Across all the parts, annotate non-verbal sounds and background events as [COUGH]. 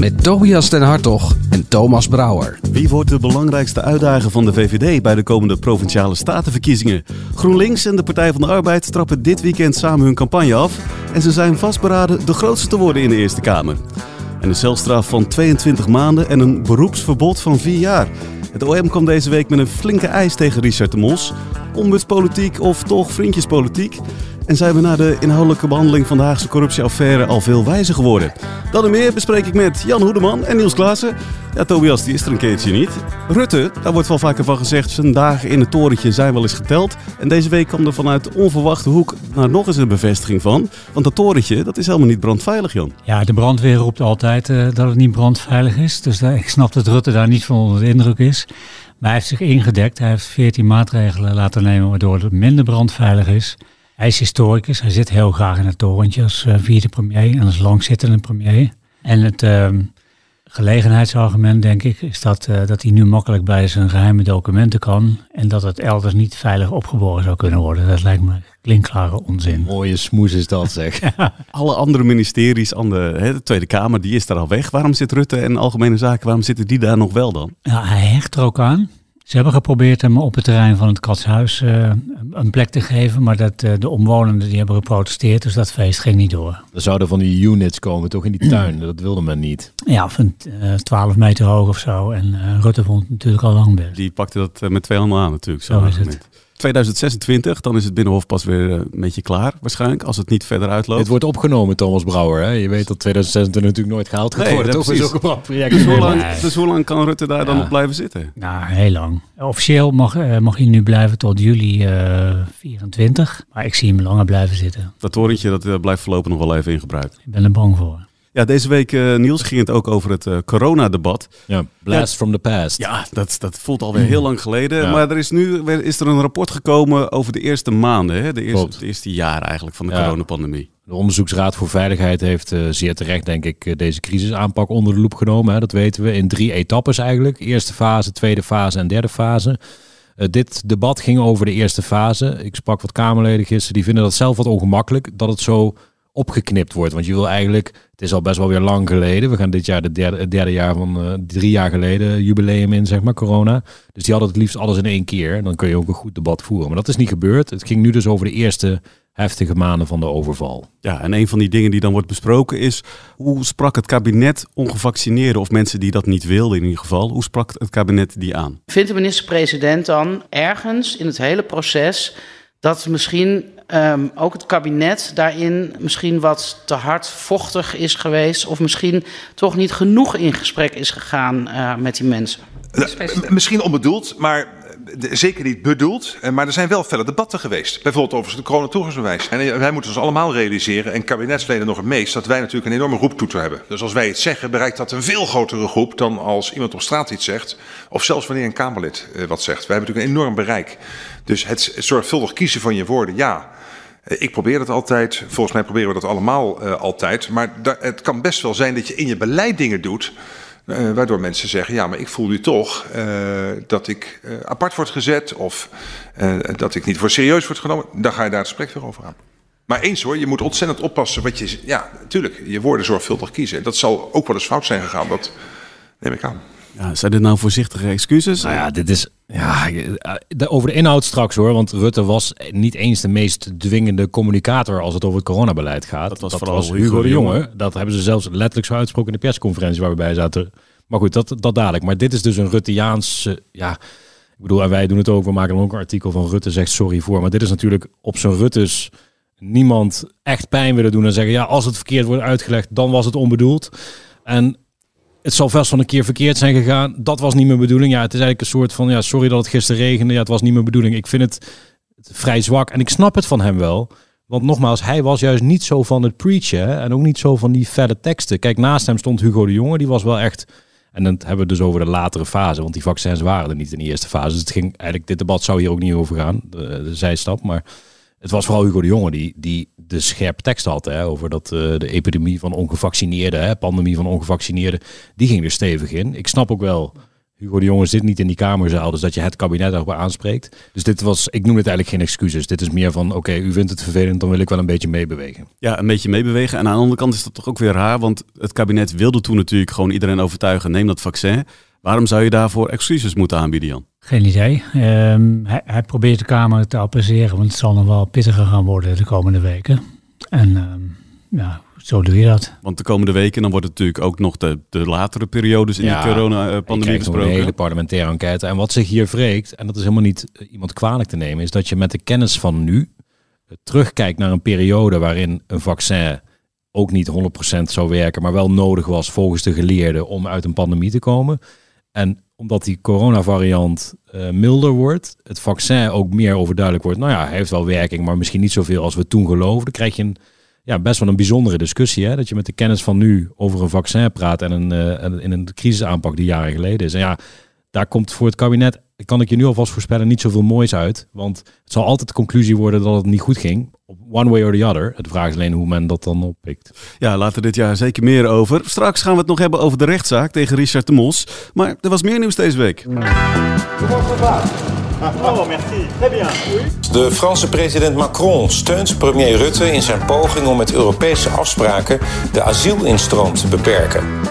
Met Tobias den Hartog en Thomas Brouwer. Wie wordt de belangrijkste uitdager van de VVD bij de komende provinciale statenverkiezingen? GroenLinks en de Partij van de Arbeid trappen dit weekend samen hun campagne af. En ze zijn vastberaden de grootste te worden in de Eerste Kamer. En een celstraf van 22 maanden en een beroepsverbod van 4 jaar. Het OM kwam deze week met een flinke eis tegen Richard de Mos. Ombudspolitiek of toch vriendjespolitiek? En zijn we na de inhoudelijke behandeling van de Haagse corruptieaffaire al veel wijzer geworden? Dat en meer bespreek ik met Jan Hoedeman en Niels Klaassen. Ja, Tobias, die is er een keertje niet. Rutte, daar wordt wel vaker van gezegd, zijn dagen in het torentje zijn wel eens geteld. En deze week kwam er vanuit onverwachte hoek nou, nog eens een bevestiging van. Want dat torentje, dat is helemaal niet brandveilig, Jan. Ja, de brandweer roept altijd uh, dat het niet brandveilig is. Dus daar, ik snap dat Rutte daar niet van onder de indruk is. Hij heeft zich ingedekt. Hij heeft 14 maatregelen laten nemen waardoor het minder brandveilig is. Hij is historicus. Hij zit heel graag in het torentje als uh, vierde premier en als langzittende premier. En het uh, gelegenheidsargument, denk ik, is dat, uh, dat hij nu makkelijk bij zijn geheime documenten kan. En dat het elders niet veilig opgeborgen zou kunnen worden. Dat lijkt me klinkklare onzin. Mooie smoes is dat, [LAUGHS] zeg. ja. Alle andere ministeries aan de, hè, de, Tweede Kamer, die is daar al weg. Waarom zit Rutte en Algemene Zaken, waarom zitten die daar nog wel dan? Ja, hij hecht er ook aan. Ze hebben geprobeerd hem op het terrein van het Katshuis uh, een plek te geven, maar dat, uh, de omwonenden die hebben geprotesteerd, dus dat feest ging niet door. Er zouden van die units komen, toch in die tuin, dat wilde men niet. Ja, van uh, 12 meter hoog of zo. En eh, Rutte vond het natuurlijk al lang best. Die pakte dat met twee handen aan natuurlijk. Zo, zo is het. 2026, dan is het Binnenhof pas weer een beetje klaar waarschijnlijk, als het niet verder uitloopt. Het wordt opgenomen, Thomas Brouwer. Hè? Je weet dat 2026 natuurlijk nooit gehaald gaat nee, worden. Toch is ook project. Dus hoe, lang, dus hoe lang kan Rutte daar dan op blijven zitten? Nou, heel lang. Officieel mag, uh, mag hij nu blijven tot juli uh, 24, maar ik zie hem langer blijven zitten. Dat torentje dat, uh, blijft voorlopig nog wel even in gebruik. Ik ben er bang voor. Ja, deze week, uh, Niels, ging het ook over het uh, coronadebat. Ja, blast ja, from the past. Ja, dat, dat voelt alweer heel lang geleden. Ja. Maar er is nu is er een rapport gekomen over de eerste maanden, hè? De eerste, het eerste jaar eigenlijk van de ja. coronapandemie. De Onderzoeksraad voor Veiligheid heeft uh, zeer terecht, denk ik, deze crisisaanpak onder de loep genomen. Hè? Dat weten we in drie etappes eigenlijk. Eerste fase, tweede fase en derde fase. Uh, dit debat ging over de eerste fase. Ik sprak wat Kamerleden gisteren, die vinden dat zelf wat ongemakkelijk dat het zo opgeknipt wordt. Want je wil eigenlijk, het is al best wel weer lang geleden. We gaan dit jaar de derde, het derde jaar van uh, drie jaar geleden jubileum in, zeg maar, corona. Dus die hadden het liefst alles in één keer. Dan kun je ook een goed debat voeren. Maar dat is niet gebeurd. Het ging nu dus over de eerste heftige maanden van de overval. Ja, en een van die dingen die dan wordt besproken is... hoe sprak het kabinet ongevaccineerden of mensen die dat niet wilden in ieder geval... hoe sprak het kabinet die aan? Vindt de minister-president dan ergens in het hele proces... dat misschien um, ook het kabinet daarin misschien wat te hard vochtig is geweest... of misschien toch niet genoeg in gesprek is gegaan uh, met die mensen? Uh, misschien onbedoeld, maar zeker niet bedoeld, maar er zijn wel felle debatten geweest. Bijvoorbeeld over het coronatoegangsbewijs. En wij moeten ons allemaal realiseren, en kabinetsleden nog het meest, dat wij natuurlijk een enorme roeptoeter hebben. Dus als wij iets zeggen, bereikt dat een veel grotere groep dan als iemand op straat iets zegt. Of zelfs wanneer een Kamerlid uh, wat zegt. Wij hebben natuurlijk een enorm bereik. Dus het, zorgvuldig kiezen van je woorden, ja. Ik probeer dat altijd. Volgens mij proberen we dat allemaal altijd. Maar het kan best wel zijn dat je in je beleid dingen doet. Uh, waardoor mensen zeggen, ja, maar ik voel nu toch uh, dat ik uh, apart word gezet of dat ik niet voor serieus word genomen. Dan ga je daar het gesprek weer over aan. Maar eens hoor, je moet ontzettend oppassen wat je... Ja, natuurlijk, je woorden zorgvuldig kiezen. Dat zal ook wel eens fout zijn gegaan, dat neem ik aan. Ja, zijn dit nou voorzichtige excuses? Nou ja, dit is ja, de, over de inhoud straks hoor. Want Rutte was niet eens de meest dwingende communicator als het over het coronabeleid gaat. Dat was dat vooral was Hugo de Jonge. Dat hebben ze zelfs letterlijk zo uitgesproken in de persconferentie waar we bij zaten. Maar goed, dat, dat dadelijk. Maar dit is dus een Rutteaans. Ja, ik bedoel, en wij doen het ook. We maken ook een artikel van Rutte zegt sorry voor. Maar dit is natuurlijk op zijn Rutte's niemand echt pijn willen doen en zeggen ja, als het verkeerd wordt uitgelegd, dan was het onbedoeld. En het zal vast van een keer verkeerd zijn gegaan. Dat was niet mijn bedoeling. Ja, het is eigenlijk een soort van, ja, sorry dat het gisteren regende. Ja, het was niet mijn bedoeling. Ik vind het vrij zwak. En ik snap het van hem wel. Want nogmaals, hij was juist niet zo van het preachen. En ook niet zo van die felle teksten. Kijk, naast hem stond Hugo de Jonge. Die was wel echt... En dan hebben we dus over de latere fase, want die vaccins waren er niet in de eerste fase. Dus het ging eigenlijk, dit debat zou hier ook niet over gaan, de zijstap. Maar het was vooral Hugo de Jonge die, die de scherpe tekst had hè, over dat eh, de epidemie van ongevaccineerden, hè, pandemie van ongevaccineerden, die ging er stevig in. Ik snap ook wel, Hugo de Jonge zit niet in die kamerzaal, dus dat je het kabinet daarop aanspreekt. Dus dit was, ik noem het eigenlijk geen excuses. Dit is meer van, oké, u vindt het vervelend, dan wil ik wel een beetje meebewegen. Ja, een beetje meebewegen. En aan de andere kant is dat toch ook weer raar, want het kabinet wilde toen natuurlijk gewoon iedereen overtuigen, neem dat vaccin. Waarom zou je daarvoor excuses moeten aanbieden, Jan? Geen idee. Ehm, hij, hij probeert de Kamer te appreceren, want het zal nog wel pittiger gaan worden de komende weken. En ehm, ja, zo doe je dat. Want de komende weken, dan wordt het natuurlijk ook nog de, de latere periodes in Ja, de coronapandemie besproken. Een hele parlementaire enquête. En wat zich hier wreekt, en dat is helemaal niet eh, iemand kwalijk te nemen, is dat je met de kennis van nu eh, terugkijkt naar een periode waarin een vaccin ook niet 100% zou werken, maar wel nodig was volgens de geleerden om uit een pandemie te komen. En omdat die coronavariant eh milder wordt, het vaccin ook meer overduidelijk wordt. Nou ja, heeft wel werking, maar misschien niet zoveel als we toen geloofden. krijg je een, ja, best wel een bijzondere discussie. Hè? Dat je met de kennis van nu over een vaccin praat en een, eh, in een crisisaanpak die jaren geleden is. En ja, daar komt voor het kabinet, kan ik je nu alvast voorspellen, niet zoveel moois uit. Want het zal altijd de conclusie worden dat het niet goed ging. Op One way or the other. Het vraag is alleen hoe men dat dan oppikt. Ja, later dit jaar zeker meer over. Straks gaan we het nog hebben over de rechtszaak tegen Richard de Mos. Maar er was meer nieuws deze week. De Franse president Macron steunt premier Rutte in zijn poging om met Europese afspraken de asielinstroom te beperken.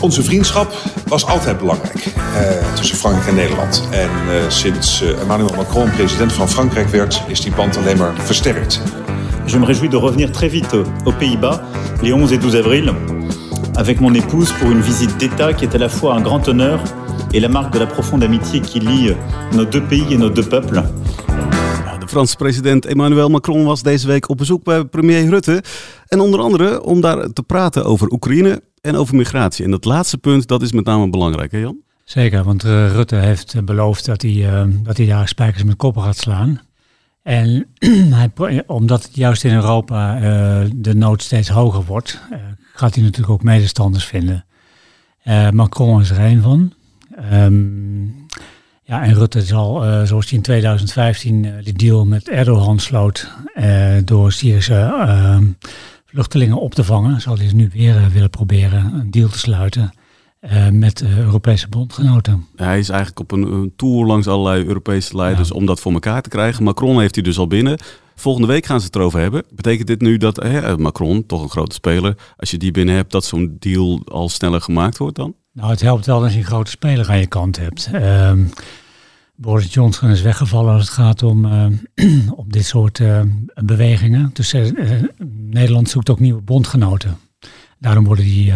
Onze vriendschap was altijd belangrijk eh, tussen Frankrijk en Nederland. En eh, sinds eh, Emmanuel Macron president van Frankrijk werd, is die band alleen maar versterkt. Je me réjouis de revenir très vite aux Pays-Bas les 11 et 12 avril avec mon épouse pour une visite d'État qui est à la fois un grand honneur et la marque de la profonde amitié qui lie nos deux pays et nos deux peuples. De Franse president Emmanuel Macron was deze week op bezoek bij premier Rutte. En onder andere om daar te praten over Oekraïne en over migratie. En dat laatste punt, dat is met name belangrijk, hè Jan? Zeker, want eh, Rutte heeft eh, beloofd dat hij, eh, dat hij daar spijkers met koppen gaat slaan. En [CLEARS THROAT] hij, omdat juist in Europa de nood steeds hoger wordt, gaat hij natuurlijk ook medestanders vinden. Macron is er een van. Ehm, ja, en Rutte zal, zoals hij in 2015 eh, de deal met Erdogan sloot eh, door Syrische vluchtelingen op te vangen, zal hij nu weer eh, willen proberen een deal te sluiten eh, met eh, Europese bondgenoten. Hij is eigenlijk op een, een tour langs allerlei Europese leiders om dat voor elkaar te krijgen. Macron heeft hij dus al binnen. Volgende week gaan ze het erover hebben. Betekent dit nu dat hè, Macron, toch een grote speler, als je die binnen hebt, dat zo'n deal al sneller gemaakt wordt dan? Nou, het helpt wel als je een grote speler aan je kant hebt. Ehm, Boris Johnson is weggevallen als het gaat om, [CLEARS THROAT] om dit soort eh, bewegingen. Dus eh, Nederland zoekt ook nieuwe bondgenoten. Daarom worden die,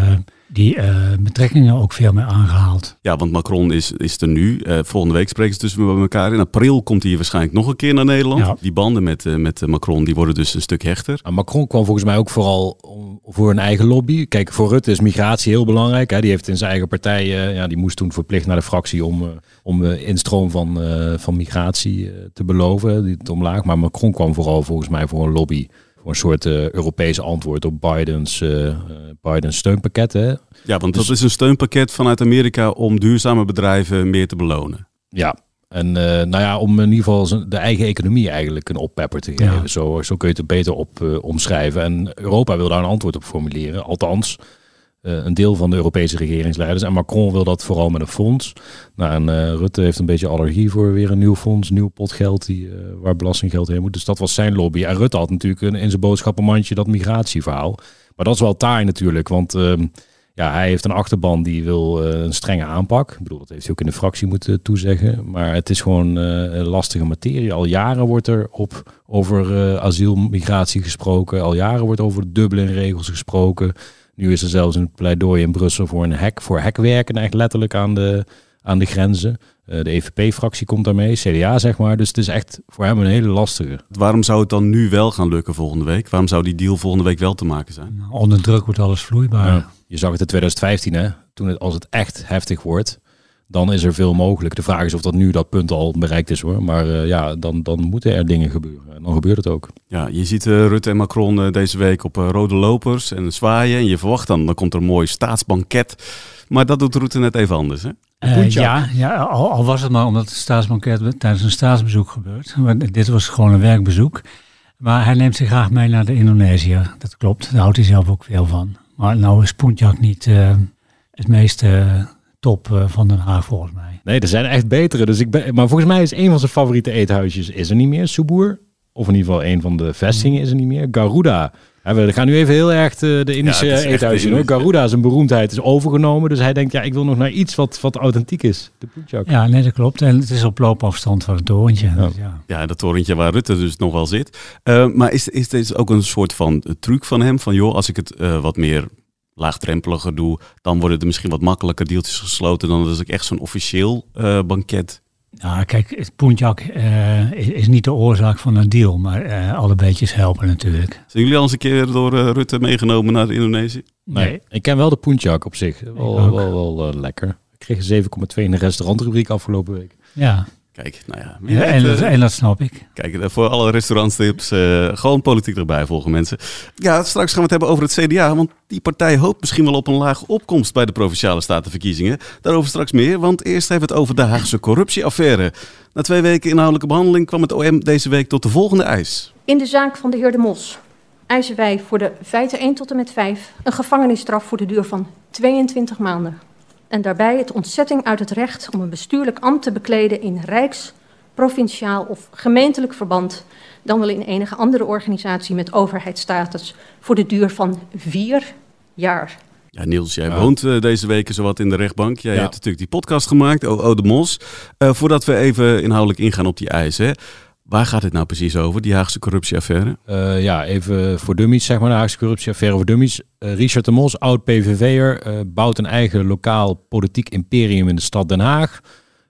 die eh, betrekkingen ook veel meer aangehaald. Ja, want Macron is, is er nu. Eh, volgende week spreken ze tussen bij elkaar. In april komt hij waarschijnlijk nog een keer naar Nederland. Ja. Die banden met, eh, met Macron die worden dus een stuk hechter. Maar Macron kwam volgens mij ook vooral om, voor een eigen lobby. Kijk, voor Rutte is migratie heel belangrijk. Hè. Die heeft in zijn eigen partij, eh, ja, die moest toen verplicht naar de fractie om, eh, om de instroom van, eh, van migratie te beloven, die het omlaag. Maar Macron kwam vooral volgens mij voor een lobby. Voor een soort eh, Europese antwoord op Bidens, eh, eh, Bidens steunpakket. Hè. Ja, want Dus- dat is een steunpakket vanuit Amerika om duurzame bedrijven meer te belonen. Ja, en eh, nou ja, om in ieder geval zijn- de eigen economie eigenlijk een oppepper te geven. Ja. Zo, zo kun je het beter op omschrijven. En Europa wil daar een antwoord op formuleren. Althans, een deel van de Europese regeringsleiders. En Macron wil dat vooral met een fonds. Nou, eh, Rutte heeft een beetje allergie voor weer een nieuw fonds, nieuw pot geld die, eh, waar belastinggeld heen moet. Dus dat was zijn lobby. En Rutte had natuurlijk een, in zijn boodschappenmandje dat migratieverhaal. Maar dat is wel taai natuurlijk, want ehm, ja, hij heeft een achterban die wil eh, een strenge aanpak. Ik bedoel, dat heeft hij ook in de fractie moeten toezeggen. Maar het is gewoon eh, lastige materie. Al jaren wordt er op, over eh asiel, migratie gesproken. Al jaren wordt over Dublin-regels gesproken. Nu is er zelfs een pleidooi in Brussel voor een hek, voor hekwerken, echt letterlijk aan de, aan de grenzen. Eh, de EVP-fractie komt daarmee, CDA zeg maar. Dus het is echt voor hem een hele lastige. Waarom zou het dan nu wel gaan lukken volgende week? Waarom zou die deal volgende week wel te maken zijn? Onder druk wordt alles vloeibaar. Ja. Je zag het in 2015, hè? Toen het, als het echt heftig wordt, dan is er veel mogelijk. De vraag is of dat nu dat punt al bereikt is hoor. Maar uh, ja, dan, dan moeten er dingen gebeuren. En dan gebeurt het ook. Ja, je ziet uh, Rutte en Macron uh, deze week op rode lopers en zwaaien. En je verwacht dan, dan komt er een mooi staatsbanket. Maar dat doet Rutte net even anders hè? ja, ja al, al, was het maar omdat het staatsbanket tijdens een staatsbezoek gebeurt. Maar dit was gewoon een werkbezoek. Maar hij neemt zich graag mee naar de Indonesië. Dat klopt, daar houdt hij zelf ook veel van. Maar nou is Puncak niet het meeste top uh, van Den Haag volgens mij. Nee, er zijn echt betere. Dus ik ben, maar volgens mij is een van zijn favoriete eethuisjes is er niet meer. Subur. Of in ieder geval een van de vestingen is er niet meer. Garuda. Ja, we gaan nu even heel erg de, de Indische ja, eethuisjes doen. Garuda zijn beroemdheid is overgenomen. Dus hij denkt, ja, ik wil nog naar iets wat, wat authentiek is. De Punjak. Ja, nee, dat klopt. En het is op loopafstand van het torentje. Ja, dus ja. ja dat torentje waar Rutte dus nog wel zit. Uh, maar is, is dit ook een soort van truc van hem? Van joh, als ik het uh, wat meer laagdrempeliger doe, dan worden er misschien wat makkelijker deeltjes gesloten dan als ik echt zo'n officieel uh, banket. Nou, kijk, Punjak uh, is, is, niet de oorzaak van een deal, maar uh, alle beetjes helpen natuurlijk. Zijn jullie al eens een keer door Rutte meegenomen naar Indonesië? Nee. nee. ik ken wel de Punjak op zich. Wel, wel, wel lekker. Ik kreeg een 7,2 in de restaurantrubriek afgelopen week. Ja, Kijk, nou ja. ja en, dat, en, dat, snap ik. Kijk, voor alle restaurantstips, uh, gewoon politiek erbij volgen mensen. Ja, straks gaan we het hebben over het CDA, want die partij hoopt misschien wel op een lage opkomst bij de Provinciale Statenverkiezingen. Daarover straks meer, want eerst hebben we het over de Haagse corruptieaffaire. Na twee weken inhoudelijke behandeling kwam het OM deze week tot de volgende eis. In de zaak van de heer De Mos eisen wij voor de feiten 1 tot en met 5 een gevangenisstraf voor de duur van 22 maanden en daarbij het ontzetting uit het recht om een bestuurlijk ambt te bekleden in rijks, provinciaal of gemeentelijk verband, dan wel in enige andere organisatie met overheidsstatus, voor de duur van vier jaar. Ja, Niels, jij woont uh, deze weken zowat in de rechtbank. Jij ja. hebt natuurlijk die podcast gemaakt, O, de Mos. Uh, voordat we even inhoudelijk ingaan op die eisen. Waar gaat het nou precies over, die Haagse corruptieaffaire? Uh, ja, even voor dummies, zeg maar, de Haagse corruptieaffaire voor dummies. Uh, Richard de Mos, oud PVV'er, uh, bouwt een eigen lokaal politiek imperium in de stad Den Haag.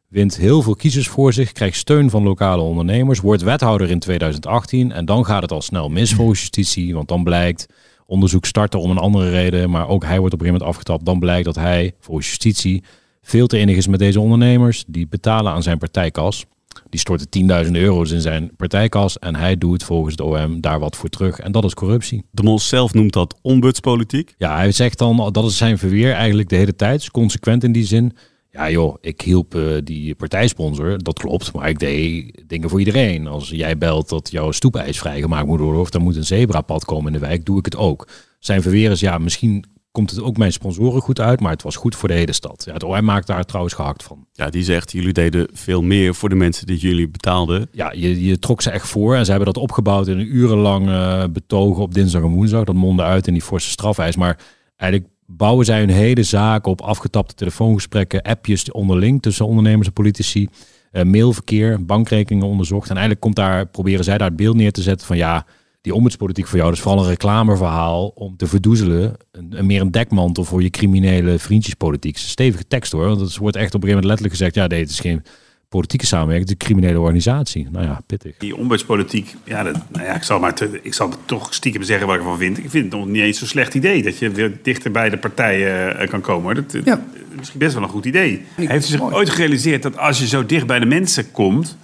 Wint heel veel kiezers voor zich, krijgt steun van lokale ondernemers, wordt wethouder in 2018. En dan gaat het al snel mis voor justitie, want dan blijkt, onderzoek starten om een andere reden, maar ook hij wordt op een gegeven moment afgetapt. Dan blijkt dat hij voor justitie veel te enig is met deze ondernemers, die betalen aan zijn partijkas. Die stortte tienduizenden euro's in zijn partijkas en hij doet volgens het OM daar wat voor terug. En dat is corruptie. De Mos zelf noemt dat ombudspolitiek. Ja, hij zegt dan, dat is zijn verweer eigenlijk de hele tijd. consequent in die zin. Ja joh, ik hielp uh, die partijsponsor, dat klopt, maar ik deed dingen voor iedereen. Als jij belt dat jouw stoepijs vrijgemaakt moet worden of er moet een zebrapad komen in de wijk, doe ik het ook. Zijn verweer is, ja, misschien komt het ook mijn sponsoren goed uit, maar het was goed voor de hele stad. Ja, het OM maakt daar trouwens gehakt van. Ja, die zegt, jullie deden veel meer voor de mensen die jullie betaalden. Ja, je, je trok ze echt voor en ze hebben dat opgebouwd in een urenlang uh, betogen op dinsdag en woensdag. Dat mondde uit in die forse strafeis. Maar eigenlijk bouwen zij hun hele zaak op afgetapte telefoongesprekken, appjes onderling tussen ondernemers en politici. Uh, mailverkeer, bankrekeningen onderzocht. En eigenlijk komt daar, proberen zij daar het beeld neer te zetten van ja, die ombudspolitiek voor jou, dat is vooral een reclameverhaal om te verdoezelen. Een, meer een dekmantel voor je criminele vriendjespolitiek. een stevige tekst hoor, want het wordt echt op een gegeven moment letterlijk gezegd, ja, nee, het is geen politieke samenwerking, het is een criminele organisatie. Nou ja, pittig. Die ombudspolitiek, ja, dat, nou ja ik, zal maar te, ik zal toch stiekem zeggen wat ik ervan vind. Ik vind het nog niet eens zo'n slecht idee dat je weer dichter bij de partijen uh, kan komen. Dat, ja. is misschien best wel een goed idee. Heeft u zich ooit gerealiseerd dat als je zo dicht bij de mensen komt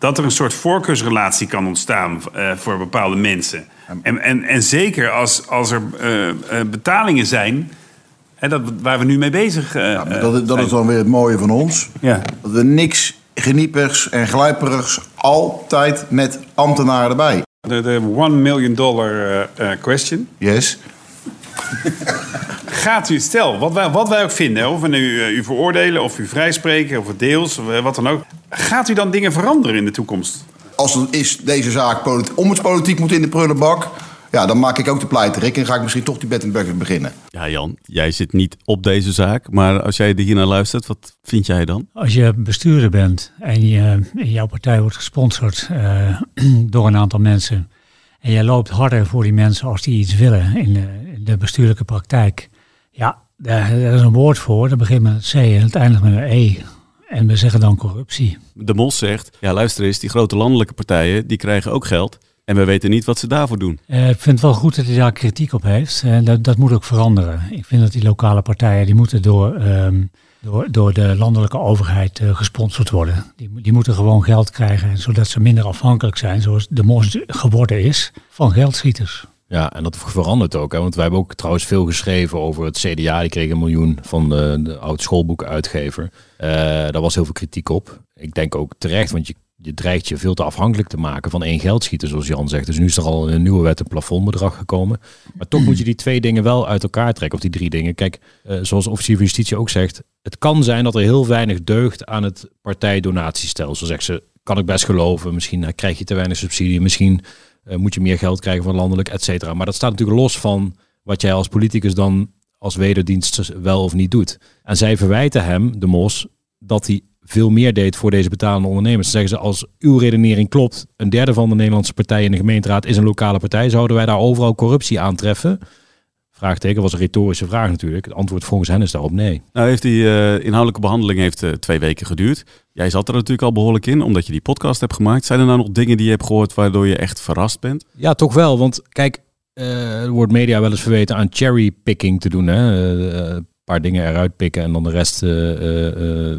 dat er een soort voorkeursrelatie kan ontstaan uh, voor bepaalde mensen. En, en, en zeker als, als er uh, uh, betalingen zijn, hè, dat, waar we nu mee bezig ja, dat, dat is dan weer het mooie van ons. Ja. Dat we niks geniepers en glijperigs altijd met ambtenaren erbij. De, de one million dollar question. Yes. [LAUGHS] Gaat u, stel, wat wij, wat wij ook vinden, of we nu u veroordelen of u vrijspreken of deels, of wat dan ook. Gaat u dan dingen veranderen in de toekomst? Als er is deze zaak ombudspolitiek moet in de prullenbak... Ja, dan maak ik ook de pleiterik en ga ik misschien toch die bed en beginnen. Ja, Jan, jij zit niet op deze zaak, maar als jij hier naar luistert, wat vind jij dan? Als je bestuurder bent en je, jouw partij wordt gesponsord uh, [CLEARS THROAT] door een aantal mensen en jij loopt harder voor die mensen als die iets willen in de, in de bestuurlijke praktijk, ja, daar, is een woord voor. Dat begint met een C en het eindigt met een E. En we zeggen dan corruptie. De Mos zegt, ja luister eens, die grote landelijke partijen, die krijgen ook geld. En we weten niet wat ze daarvoor doen. Uh, ik vind het wel goed dat hij daar kritiek op heeft. Uh, dat, dat moet ook veranderen. Ik vind dat die lokale partijen, die moeten door um, door, door de landelijke overheid uh, gesponsord worden. Die, die moeten gewoon geld krijgen, zodat ze minder afhankelijk zijn, zoals de MOS geworden is, van geldschieters. Ja, en dat verandert ook. Hè? Want wij hebben ook trouwens veel geschreven over het CDA. Die kreeg een miljoen van de, de oud schoolboekenuitgever. Uh, daar was heel veel kritiek op. Ik denk ook terecht, want je, je dreigt je veel te afhankelijk te maken van één geldschieter, zoals Jan zegt. Dus nu is er al een nieuwe wet een plafondbedrag gekomen. Maar toch moet je die twee dingen wel uit elkaar trekken, of die drie dingen. Kijk, uh, zoals officier van justitie ook zegt, het kan zijn dat er heel weinig deugt aan het partijdonatiestelsel. Zegt ze, kan ik best geloven. Misschien krijg je te weinig subsidie, misschien uh, moet je meer geld krijgen van landelijk, et cetera. Maar dat staat natuurlijk los van wat jij als politicus dan als wederdienst wel of niet doet. En zij verwijten hem, de Mos, dat hij veel meer deed voor deze betalende ondernemers. Dan zeggen ze, als uw redenering klopt, een derde van de Nederlandse partijen in de gemeenteraad is een lokale partij, zouden wij daar overal corruptie aantreffen? Vraagteken was een retorische vraag natuurlijk. Het antwoord volgens hen is daarop nee. Nou heeft die uh, inhoudelijke behandeling heeft, uh, twee weken geduurd. Jij zat er natuurlijk al behoorlijk in, omdat je die podcast hebt gemaakt. Zijn er nou nog dingen die je hebt gehoord waardoor je echt verrast bent? Ja, toch wel. Want kijk, uh, er wordt media wel eens verweten aan cherrypicking te doen. Hè? Paar dingen eruit pikken en dan de rest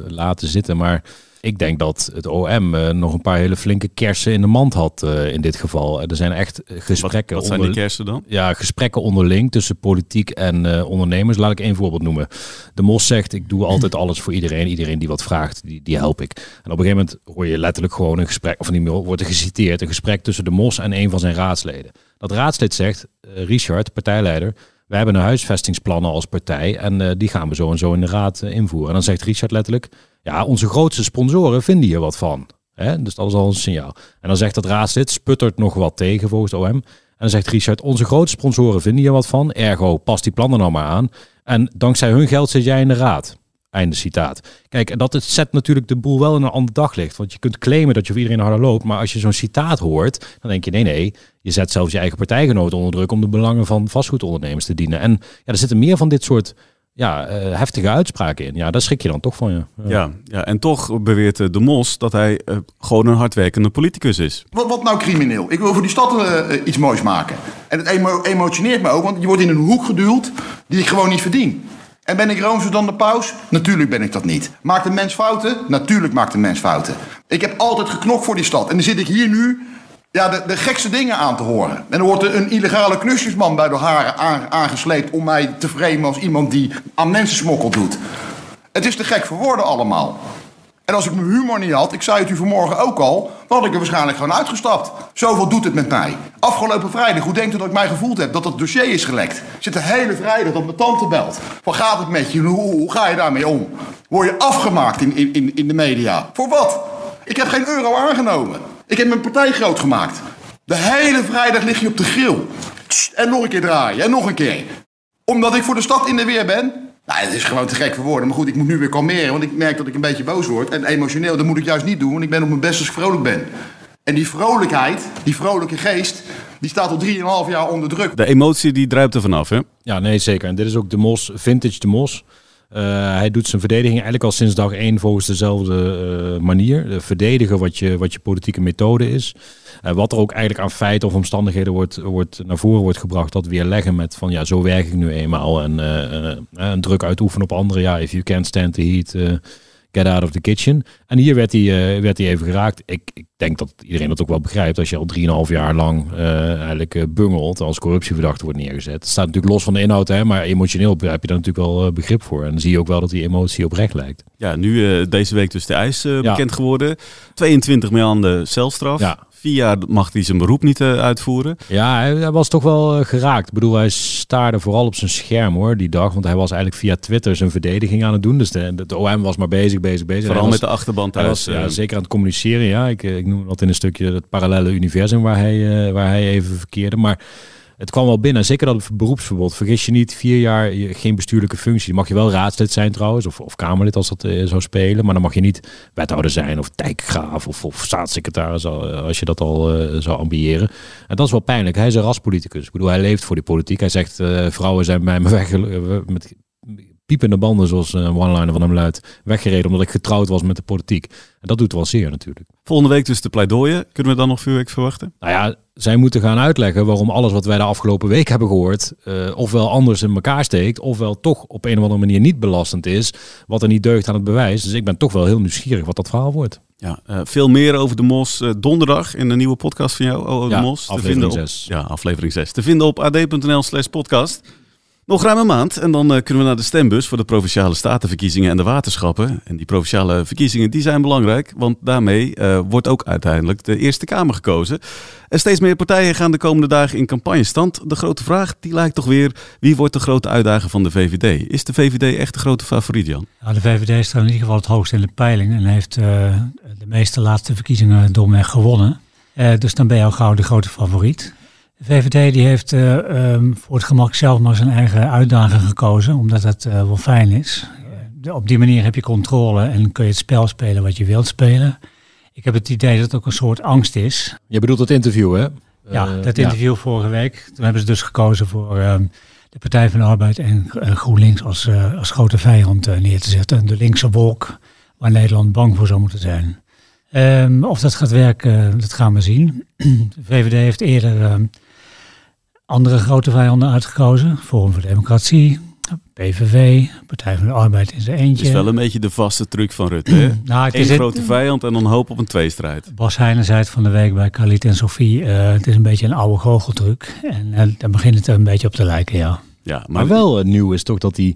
laten zitten. Maar ik denk dat het OM uh, nog een paar hele flinke kersen in de mand had uh, in dit geval. Er zijn echt gesprekken. Wat, wat zijn die kersen dan? Ja, gesprekken onderling tussen politiek en uh, ondernemers. Laat ik één voorbeeld noemen. De Mos zegt, ik doe altijd alles voor iedereen. Iedereen die wat vraagt, die, die help ik. En op een gegeven moment hoor je letterlijk gewoon een gesprek, of niet meer, wordt er geciteerd, een gesprek tussen de Mos en een van zijn raadsleden. Dat raadslid zegt, Richard, partijleider, wij hebben een huisvestingsplannen als partij en die gaan we zo en zo in de raad invoeren. En dan zegt Richard letterlijk, ja, onze grootste sponsoren vinden hier wat van. Hè? Dus dat is al een signaal. En dan zegt dat raadslid, sputtert nog wat tegen volgens OM. En dan zegt Richard, onze grootste sponsoren vinden hier wat van. Ergo, pas die plannen nou maar aan. En dankzij hun geld zit jij in de raad. Einde citaat. Kijk, en dat zet natuurlijk de boel wel in een ander daglicht. Want je kunt claimen dat je voor iedereen harder loopt. Maar als je zo'n citaat hoort, dan denk je nee, nee. Je zet zelfs je eigen partijgenoten onder druk om de belangen van vastgoedondernemers te dienen. En ja, er zitten meer van dit soort ja, uh, heftige uitspraken in. Ja, daar schrik je dan toch van. Ja, ja, ja en toch beweert uh, de Mos dat hij uh, gewoon een hardwerkende politicus is. Wat, wat nou crimineel? Ik wil voor die stad iets moois maken. En het emo emotioneert me ook, want je wordt in een hoek geduwd die ik gewoon niet verdien. En ben ik roomser dan de paus? Natuurlijk ben ik dat niet. Maakt een mens fouten? Natuurlijk maakt een mens fouten. Ik heb altijd geknokt voor die stad. En dan zit ik hier nu ja, de, de gekste dingen aan te horen. En dan wordt er een illegale knusjesman bij de haren aangesleept om mij te framen als iemand die aan mensen smokkel doet. Het is te gek voor woorden allemaal. En als ik mijn humor niet had, ik zei het u vanmorgen ook al, dan had ik er waarschijnlijk gewoon uitgestapt. Zoveel doet het met mij. Afgelopen vrijdag, hoe denkt u dat ik mij gevoeld heb dat het dossier is gelekt? Zit de hele vrijdag dat mijn tante belt. Wat gaat het met je? Hoe, hoe ga je daarmee om? Word je afgemaakt in, in, in de media? Voor wat? Ik heb geen euro aangenomen. Ik heb mijn partij groot gemaakt. De hele vrijdag lig je op de grill. En nog een keer draaien. En nog een keer. Omdat ik voor de stad in de weer ben. Nou, het is gewoon te gek voor woorden. Maar goed, ik moet nu weer kalmeren. Want ik merk dat ik een beetje boos word. En emotioneel, dat moet ik juist niet doen. Want ik ben op mijn best als ik vrolijk ben. En die vrolijkheid, die vrolijke geest, die staat al 3,5 jaar onder druk. De emotie die druipt er vanaf, hè? Ja, nee, zeker. En dit is ook de Mos, vintage de Mos. Uh, hij doet zijn verdediging eigenlijk al sinds dag één volgens dezelfde uh, manier. De verdedigen wat je, wat je politieke methode is. Wat er ook eigenlijk aan feiten of omstandigheden wordt, wordt naar voren wordt gebracht, dat weerleggen met van ja, zo werk ik nu eenmaal. En een druk uitoefenen op anderen. Ja, if you can't stand the heat Get Out of the Kitchen. En hier werd hij, uh, werd hij even geraakt. Ik, ik denk dat iedereen dat ook wel begrijpt. Als je al 3,5 jaar lang uh, eigenlijk uh, bungelt als corruptieverdachte wordt neergezet. Het staat natuurlijk los van de inhoud, hè, maar emotioneel heb je daar natuurlijk wel begrip voor. En dan zie je ook wel dat die emotie oprecht lijkt. Ja, nu deze week dus de ijs bekend geworden. 22 maanden celstraf. Ja. Vier jaar mag hij zijn beroep niet uh, uitvoeren. Ja, hij, was toch wel uh, geraakt. Ik bedoel, hij staarde vooral op zijn scherm hoor, die dag. Want hij was eigenlijk via Twitter zijn verdediging aan het doen. Dus de, OM was maar bezig, bezig, bezig. Vooral met de achterban thuis. Was, ja, eh. zeker aan het communiceren. Ja, ik, ik noem dat in een stukje het parallele universum waar hij, waar hij even verkeerde. Maar het kwam wel binnen. Zeker dat beroepsverbod. Vergis je niet, vier jaar geen bestuurlijke functie. Mag je wel raadslid zijn trouwens, of, of Kamerlid als dat uh, zou spelen. Maar dan mag je niet wethouder zijn, of dijkgraaf, of, of staatssecretaris eh, als je dat al uh, zou ambiëren. En dat is wel pijnlijk. Hij is een raspoliticus. Ik bedoel, hij leeft voor die politiek. Hij zegt, vrouwen zijn bij me [LAUGHS] weg met piepende banden, zoals een one-liner van hem luidt, weggereden omdat ik getrouwd was met de politiek. En dat doet wel zeer natuurlijk. Volgende week dus de pleidooien. Kunnen we dan nog vuurwerk verwachten? Nou ja, zij moeten gaan uitleggen waarom alles wat wij de afgelopen week hebben gehoord, uh, ofwel anders in elkaar steekt, ofwel toch op een of andere manier niet belastend is, wat er niet deugt aan het bewijs. Dus ik ben toch wel heel nieuwsgierig wat dat verhaal wordt. Ja, uh, veel meer over de Mos uh, donderdag in de nieuwe podcast van jou, de Mos. aflevering 6. Ja, aflevering 6. Te vinden op ad.nl slash podcast. Nog ruim een maand en dan uh, kunnen we naar de stembus voor de provinciale statenverkiezingen en de waterschappen. En die provinciale verkiezingen die zijn belangrijk, want daarmee uh, wordt ook uiteindelijk de Eerste Kamer gekozen. En steeds meer partijen gaan de komende dagen in campagnestand. De grote vraag die lijkt toch weer, wie wordt de grote uitdager van de VVD? Is de VVD echt de grote favoriet, Jan? Ja, de VVD staat in ieder geval het hoogst in de peiling en heeft uh, de meeste laatste verkiezingen door gewonnen. dus dan ben je al gauw de grote favoriet. De VVD die heeft uh, um, voor het gemak zelf maar zijn eigen uitdager gekozen, omdat dat uh, wel fijn is. Uh, op die manier heb je controle en kun je het spel spelen wat je wilt spelen. Ik heb het idee dat het ook een soort angst is. Je bedoelt het interview, hè? Ja, dat interview ja. vorige week. Toen hebben ze dus gekozen voor ehm, de Partij van de Arbeid en GroenLinks als, als grote vijand neer te zetten. De linkse wolk waar Nederland bang voor zou moeten zijn. Um, of dat gaat werken, dat gaan we zien. [CLEARS THROAT] De VVD heeft eerder andere grote vijanden uitgekozen. Forum voor Democratie, PVV, Partij van de Arbeid in zijn eentje. Het is wel een beetje de vaste truc van Rutte. Hè? [CLEARS THROAT] nou, Eén grote vijand en dan hoop op een tweestrijd. Bas Heijnen zei het van de week bij Khalid en Sofie. Uh, het is een beetje een oude goocheltruc. En uh, daar begint het er een beetje op te lijken, ja. ja maar, maar wel uh, nieuw is toch dat hij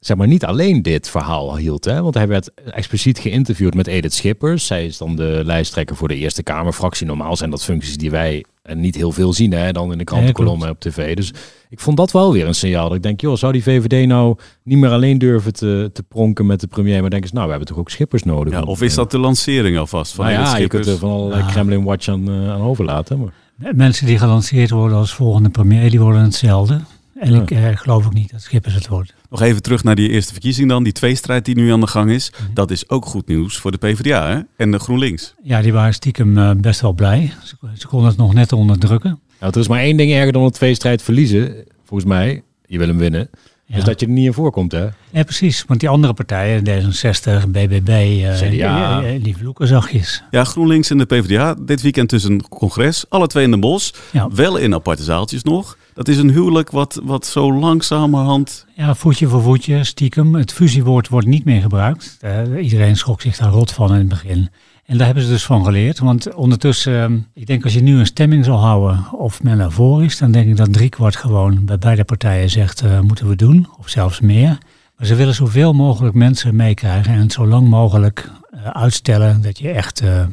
zeg maar niet alleen dit verhaal hield. Hè? Want hij werd expliciet geïnterviewd met Edith Schippers. Zij is dan de lijsttrekker voor de Eerste Kamerfractie. Normaal zijn dat functies die wij en niet heel veel zien hè, dan in de krantenkolommen op tv. Dus ik vond dat wel weer een signaal. Dat ik denk, joh, zou die VVD nou niet meer alleen durven te, te pronken met de premier, maar denken ze, nou, we hebben toch ook Schippers nodig. Ja, of is dat de lancering alvast van nou ja, Schippers? je kunt er van allerlei ja. Kremlin Watch aan, uh, aan overlaten. Maar. Mensen die gelanceerd worden als volgende premier, die worden hetzelfde. En ja. ik eh, geloof ook niet dat Schippers het wordt. Nog even terug naar die eerste verkiezing dan, die tweestrijd die nu aan de gang is. Mm. Dat is ook goed nieuws voor de PvdA hè? en de GroenLinks. Ja, die waren stiekem uh, best wel blij. Ze, ze konden het nog net onderdrukken. Nou, er is maar één ding erger dan een tweestrijd verliezen, volgens mij. Je wil hem winnen. Ja. Dus dat je er niet in voorkomt, hè? Ja, precies. Want die andere partijen, D66, BBB, uh, CDA. Die, die vloeken zachtjes. Ja, GroenLinks en de PvdA. Dit weekend dus een congres. Alle twee in de bos. Ja. Wel in aparte zaaltjes nog. Dat is een huwelijk wat, wat zo langzamerhand... Ja, voetje voor voetje, stiekem. Het fusiewoord wordt niet meer gebruikt. Uh, iedereen schrok zich daar rot van in het begin. En daar hebben ze dus van geleerd. Want ondertussen, ik denk als je nu een stemming zal houden of men ervoor is, dan denk ik dat driekwart gewoon bij beide partijen zegt, uh, moeten we doen, of zelfs meer. Maar ze willen zoveel mogelijk mensen meekrijgen en het zo lang mogelijk uh, uitstellen dat je echt uh,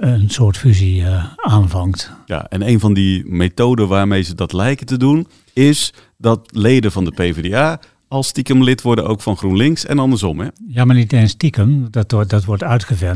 een soort fusie aanvangt. Ja, en een van die methoden waarmee ze dat lijken te doen, is dat leden van de PvdA als stiekem lid worden ook van GroenLinks en andersom. Hè? Ja, maar niet eens stiekem. Dat, wordt, dat wordt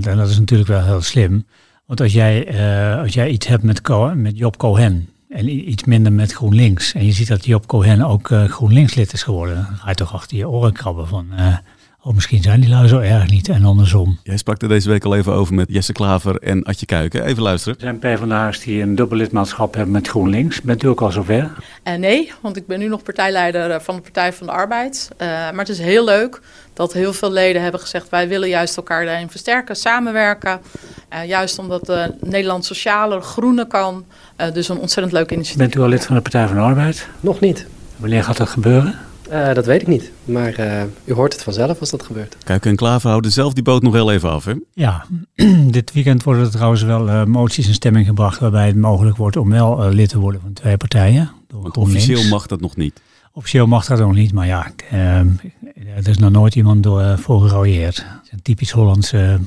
en dat is natuurlijk wel heel slim. Want als jij, uh, als jij iets hebt met, met Job Cohen en iets minder met GroenLinks... en je ziet dat Job Cohen ook uh, GroenLinks-lid is geworden... dan ga je toch achter je oren krabben van... Uh, Oh, misschien zijn die lui zo erg niet en andersom. Jij sprak er deze week al even over met Jesse Klaver en Adje Kuiken. Even luisteren. Er zijn PvdA's die een dubbel lidmaatschap hebben met GroenLinks. Bent u ook al zover? Uh, nee, want ik ben nu nog partijleider van de Partij van de Arbeid. Uh, maar het is heel leuk dat heel veel leden hebben gezegd... wij willen juist elkaar daarin versterken, samenwerken. Uh, juist omdat Nederland socialer, groener kan. dus een ontzettend leuk initiatief. Bent u al lid van de Partij van de Arbeid? Nog niet. Wanneer gaat dat gebeuren? Uh, dat weet ik niet, maar uh, u hoort het vanzelf als dat gebeurt. Kijk, en Klaver houden zelf die boot nog heel even af, hè? Ja, [CLEARS THROAT] dit weekend worden er trouwens wel uh, moties in stemming gebracht... waarbij het mogelijk wordt om wel lid te worden van twee partijen. Want officieel mag dat nog niet? Officieel mag dat nog niet, maar ja, er is nog nooit iemand door, voor gerooieerd. Het is een typisch Hollandse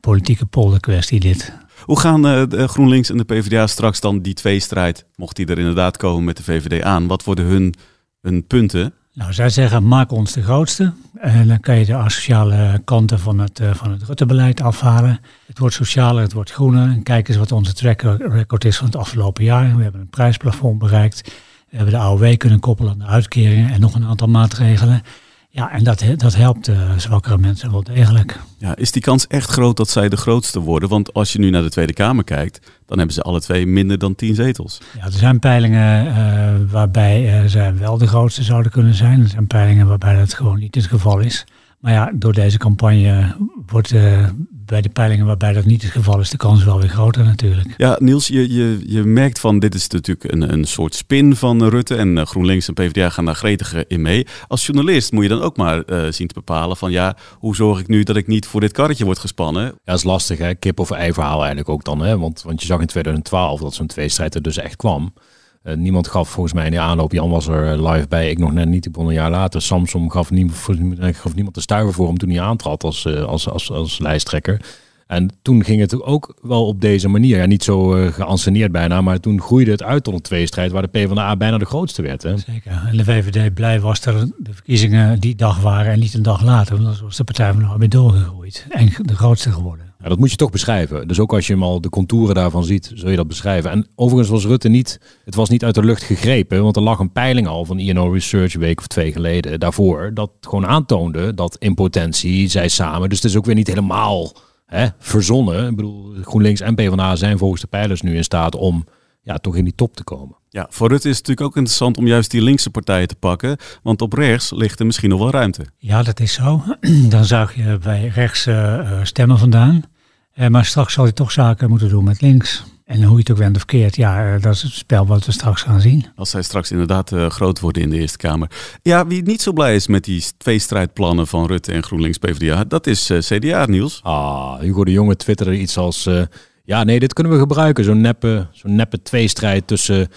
politieke polderkwestie dit. Hoe gaan de GroenLinks en de PvdA straks dan die tweestrijd, mocht die er inderdaad komen met de VVD aan, wat worden hun, hun punten? Nou, zij zeggen, maak ons de grootste. En dan kan je de asociale kanten van het, uh, van het Rutte-beleid afhalen. Het wordt socialer, het wordt groener. En kijk eens wat onze track record is van het afgelopen jaar. We hebben een prijsplafond bereikt. We hebben de AOW kunnen koppelen aan de uitkeringen en nog een aantal maatregelen. Ja, en dat, dat helpt uh, zwakkere mensen wel degelijk. Ja, is die kans echt groot dat zij de grootste worden? Want als je nu naar de Tweede Kamer kijkt, dan hebben ze alle twee minder dan tien zetels. Ja, er zijn peilingen uh, waarbij uh, zij wel de grootste zouden kunnen zijn. Er zijn peilingen waarbij dat gewoon niet het geval is. Maar ja, door deze campagne wordt uh, bij de peilingen waarbij dat niet het geval is, de kans wel weer groter natuurlijk. Ja, Niels, je, je, je merkt van dit is natuurlijk een, een soort spin van Rutte en uh, GroenLinks en PvdA gaan daar gretig in mee. Als journalist moet je dan ook maar uh, zien te bepalen van ja, hoe zorg ik nu dat ik niet voor dit karretje word gespannen? Ja, dat is lastig hè, kip of ei verhaal eigenlijk ook dan hè, want, want je zag in 2012 dat zo'n tweestrijd er dus echt kwam. Uh, niemand gaf volgens mij in de aanloop, Jan was er live bij, ik nog net niet, ik een jaar later. Samsung gaf, niemand, gaf niemand de stuiver voor hem toen hij aantrad als, als, als, als lijsttrekker. En toen ging het ook wel op deze manier. Ja, niet zo uh, geanceneerd bijna, maar toen groeide het uit tot een tweestrijd waar de PvdA bijna de grootste werd. Hè? Zeker. En de VVD blij was dat de verkiezingen die dag waren en niet een dag later. Want dan was de Partij van de Arbeid doorgegroeid en de grootste geworden. Ja, dat moet je toch beschrijven. Dus ook als je hem al de contouren daarvan ziet, zul je dat beschrijven. En overigens was Rutte niet, het was niet uit de lucht gegrepen, want er lag een peiling al van INO Research een week of twee geleden daarvoor, dat gewoon aantoonde dat in potentie zij samen, dus het is ook weer niet helemaal hè, verzonnen. Ik bedoel, GroenLinks en PvdA zijn volgens de pijlers nu in staat om ja, toch in die top te komen. Ja, voor Rutte is het natuurlijk ook interessant om juist die linkse partijen te pakken. Want op rechts ligt er misschien nog wel ruimte. Ja, dat is zo. [CLEARS THROAT] Dan zag je bij rechts uh, stemmen vandaan. Uh, maar straks zal hij toch zaken moeten doen met links. En hoe je het ook went of keert, ja, dat is het spel wat we straks gaan zien. Als zij straks inderdaad uh, groot worden in de Eerste Kamer. Ja, wie niet zo blij is met die twee strijdplannen van Rutte en GroenLinks PvdA, dat is uh, CDA, Niels. Ah, Hugo de Jonge twitterde iets als... Uh, ja, nee, dit kunnen we gebruiken. Zo'n neppe, zo'n neppe tweestrijd tussen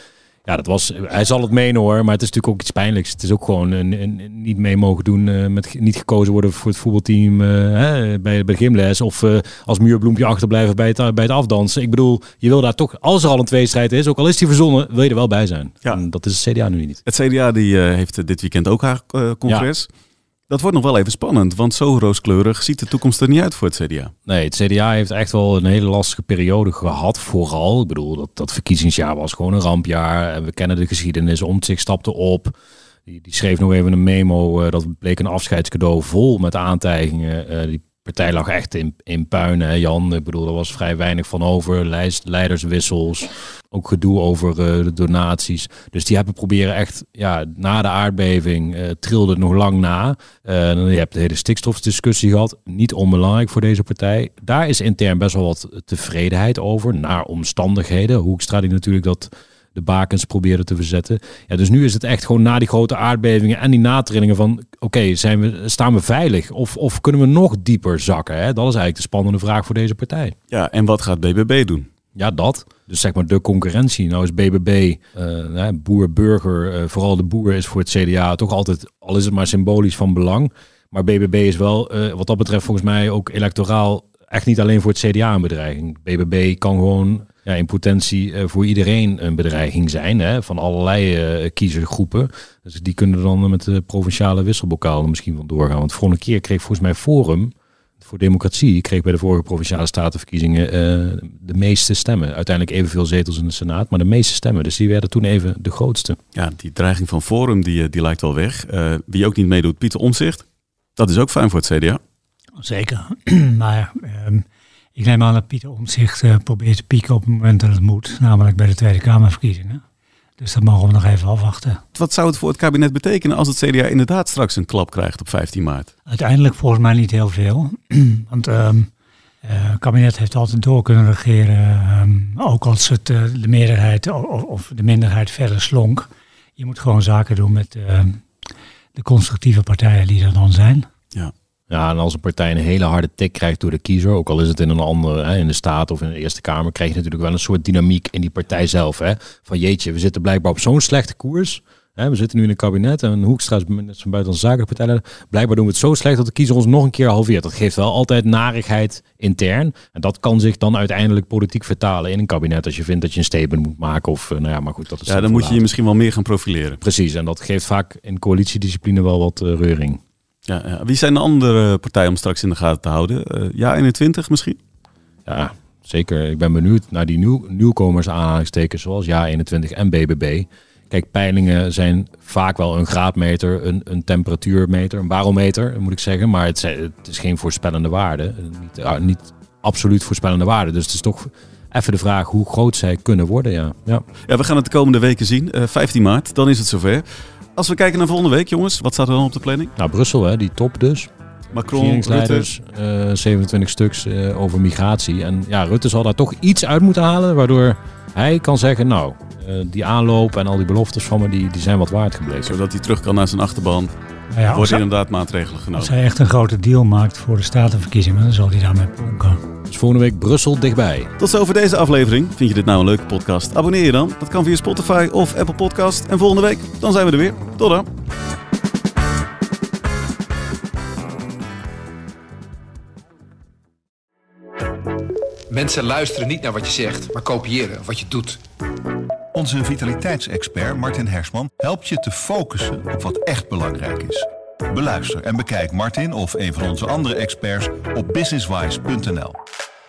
ja, dat was, hij zal het menen hoor, maar het is natuurlijk ook iets pijnlijks. Het is ook gewoon een, een, niet mee mogen doen, uh, met niet gekozen worden voor het voetbalteam uh, hè, bij, bij de gymles. Of uh, als muurbloempje achterblijven bij het, bij het afdansen. Ik bedoel, je wil daar toch, als er al een tweestrijd is, ook al is die verzonnen, wil je er wel bij zijn. Ja. En dat is het CDA nu niet. Het CDA die, heeft dit weekend ook haar congres. Ja. Dat wordt nog wel even spannend, want zo rooskleurig ziet de toekomst er niet uit voor het CDA. Nee, het CDA heeft echt wel een hele lastige periode gehad, vooral. Ik bedoel, dat, dat verkiezingsjaar was gewoon een rampjaar. En we kennen de geschiedenis, zich stapte op. Die, die schreef nog even een memo, uh, dat bleek een afscheidscadeau vol met aantijgingen. Uh, die partij lag echt in, in puin, Jan. Ik bedoel, er was vrij weinig van over. Leiderswissels, ook gedoe over uh, de donaties. Dus die hebben proberen echt, ja, na de aardbeving uh, trilde het nog lang na. Uh, je hebt de hele stikstofdiscussie gehad. Niet onbelangrijk voor deze partij. Daar is intern best wel wat tevredenheid over, naar omstandigheden. Hoekstra die natuurlijk dat de bakens probeerde te verzetten. Ja, dus nu is het echt gewoon na die grote aardbevingen en die natrillingen van... oké, zijn we, staan we veilig of, of kunnen we nog dieper zakken? Hè? Dat is eigenlijk de spannende vraag voor deze partij. Ja, en wat gaat BBB doen? Ja, dat. Dus zeg maar de concurrentie. Nou is BBB, uh, boer-burger, uh, vooral de boer is voor het CDA toch altijd, al is het maar symbolisch van belang. Maar BBB is wel, uh, wat dat betreft volgens mij ook electoraal echt niet alleen voor het CDA een bedreiging. BBB kan gewoon ja, in potentie uh, voor iedereen een bedreiging zijn. Hè, van allerlei uh, kiezergroepen. Dus die kunnen dan met de provinciale wisselbokalen misschien van doorgaan. Want vorige keer kreeg volgens mij Forum voor Democratie... kreeg bij de vorige provinciale statenverkiezingen uh, de meeste stemmen. Uiteindelijk evenveel zetels in de Senaat, maar de meeste stemmen. Dus die werden toen even de grootste. Ja, die dreiging van Forum die, die lijkt wel weg. wie ook niet meedoet, Pieter Omzicht. Dat is ook fijn voor het CDA. Zeker, [CLEARS THROAT] maar... Um ik neem aan dat Pieter Omtzigt uh, probeert te pieken op het moment dat het moet, namelijk bij de Tweede Kamerverkiezingen. Dus dat mogen we nog even afwachten. Wat zou het voor het kabinet betekenen als het CDA inderdaad straks een klap krijgt op 15 maart? Uiteindelijk volgens mij niet heel veel. [CLEARS THROAT] Want um, uh, het kabinet heeft altijd door kunnen regeren, um, ook als het uh, de meerderheid of, of, de minderheid verder slonk. Je moet gewoon zaken doen met uh, de constructieve partijen die er dan zijn. Ja. Ja, en als een partij een hele harde tik krijgt door de kiezer, ook al is het in een andere, hè, in de Staat of in de Eerste Kamer, krijg je natuurlijk wel een soort dynamiek in die partij zelf. Hè? Van jeetje, we zitten blijkbaar op zo'n slechte koers. Hè, we zitten nu in een kabinet en Hoekstra is zo'n buitenlandse zakenpartij. Blijkbaar doen we het zo slecht dat de kiezer ons nog een keer halveert. Dat geeft wel altijd narigheid intern. En dat kan zich dan uiteindelijk politiek vertalen in een kabinet. Als je vindt dat je een statement moet maken. Of, nou ja, maar goed, dat is ja, dan moet je je misschien wel meer gaan profileren. Precies, en dat geeft vaak in coalitiediscipline wel wat uh, reuring. Ja, ja, Wie zijn de andere partijen om straks in de gaten te houden? Uh, ja, 21 misschien? Ja, zeker. Ik ben benieuwd naar die nieuw, nieuwkomers aanhalingstekens zoals Ja 21 en BBB. Kijk, peilingen zijn vaak wel een graadmeter, een, een temperatuurmeter, een barometer, moet ik zeggen. Maar het, is geen voorspellende waarde. Niet, ah, niet absoluut voorspellende waarde. Dus het is toch even de vraag hoe groot zij kunnen worden. Ja. Ja. Ja, we gaan het de komende weken zien. Eh, 15 maart, dan is het zover. Als we kijken naar volgende week, jongens, wat staat er dan op de planning? Nou, Brussel, hè, die top dus. Macron, regeringsleiders, eh, 27 stuks eh, over migratie. En ja, Rutte zal daar toch iets uit moeten halen, waardoor hij kan zeggen, nou, eh, die aanloop en al die beloftes van me, die, die zijn wat waard gebleken. Zodat hij terug kan naar zijn achterban. Nou ja, als worden hij- inderdaad maatregelen Als genomen. hij echt een grote deal maakt voor de statenverkiezingen, dan zal hij daarmee pronken. Dus volgende week Brussel dichtbij. Tot zover deze aflevering. Vind je dit nou een leuke podcast? Abonneer je dan. Dat kan via Spotify of Apple Podcast. En volgende week, dan zijn we er weer. Tot dan. Mensen luisteren niet naar wat je zegt, maar kopiëren wat je doet. Onze vitaliteitsexpert Martin Hersman helpt je te focussen op wat echt belangrijk is. Beluister en bekijk Martin of een van onze andere experts op businesswise.nl.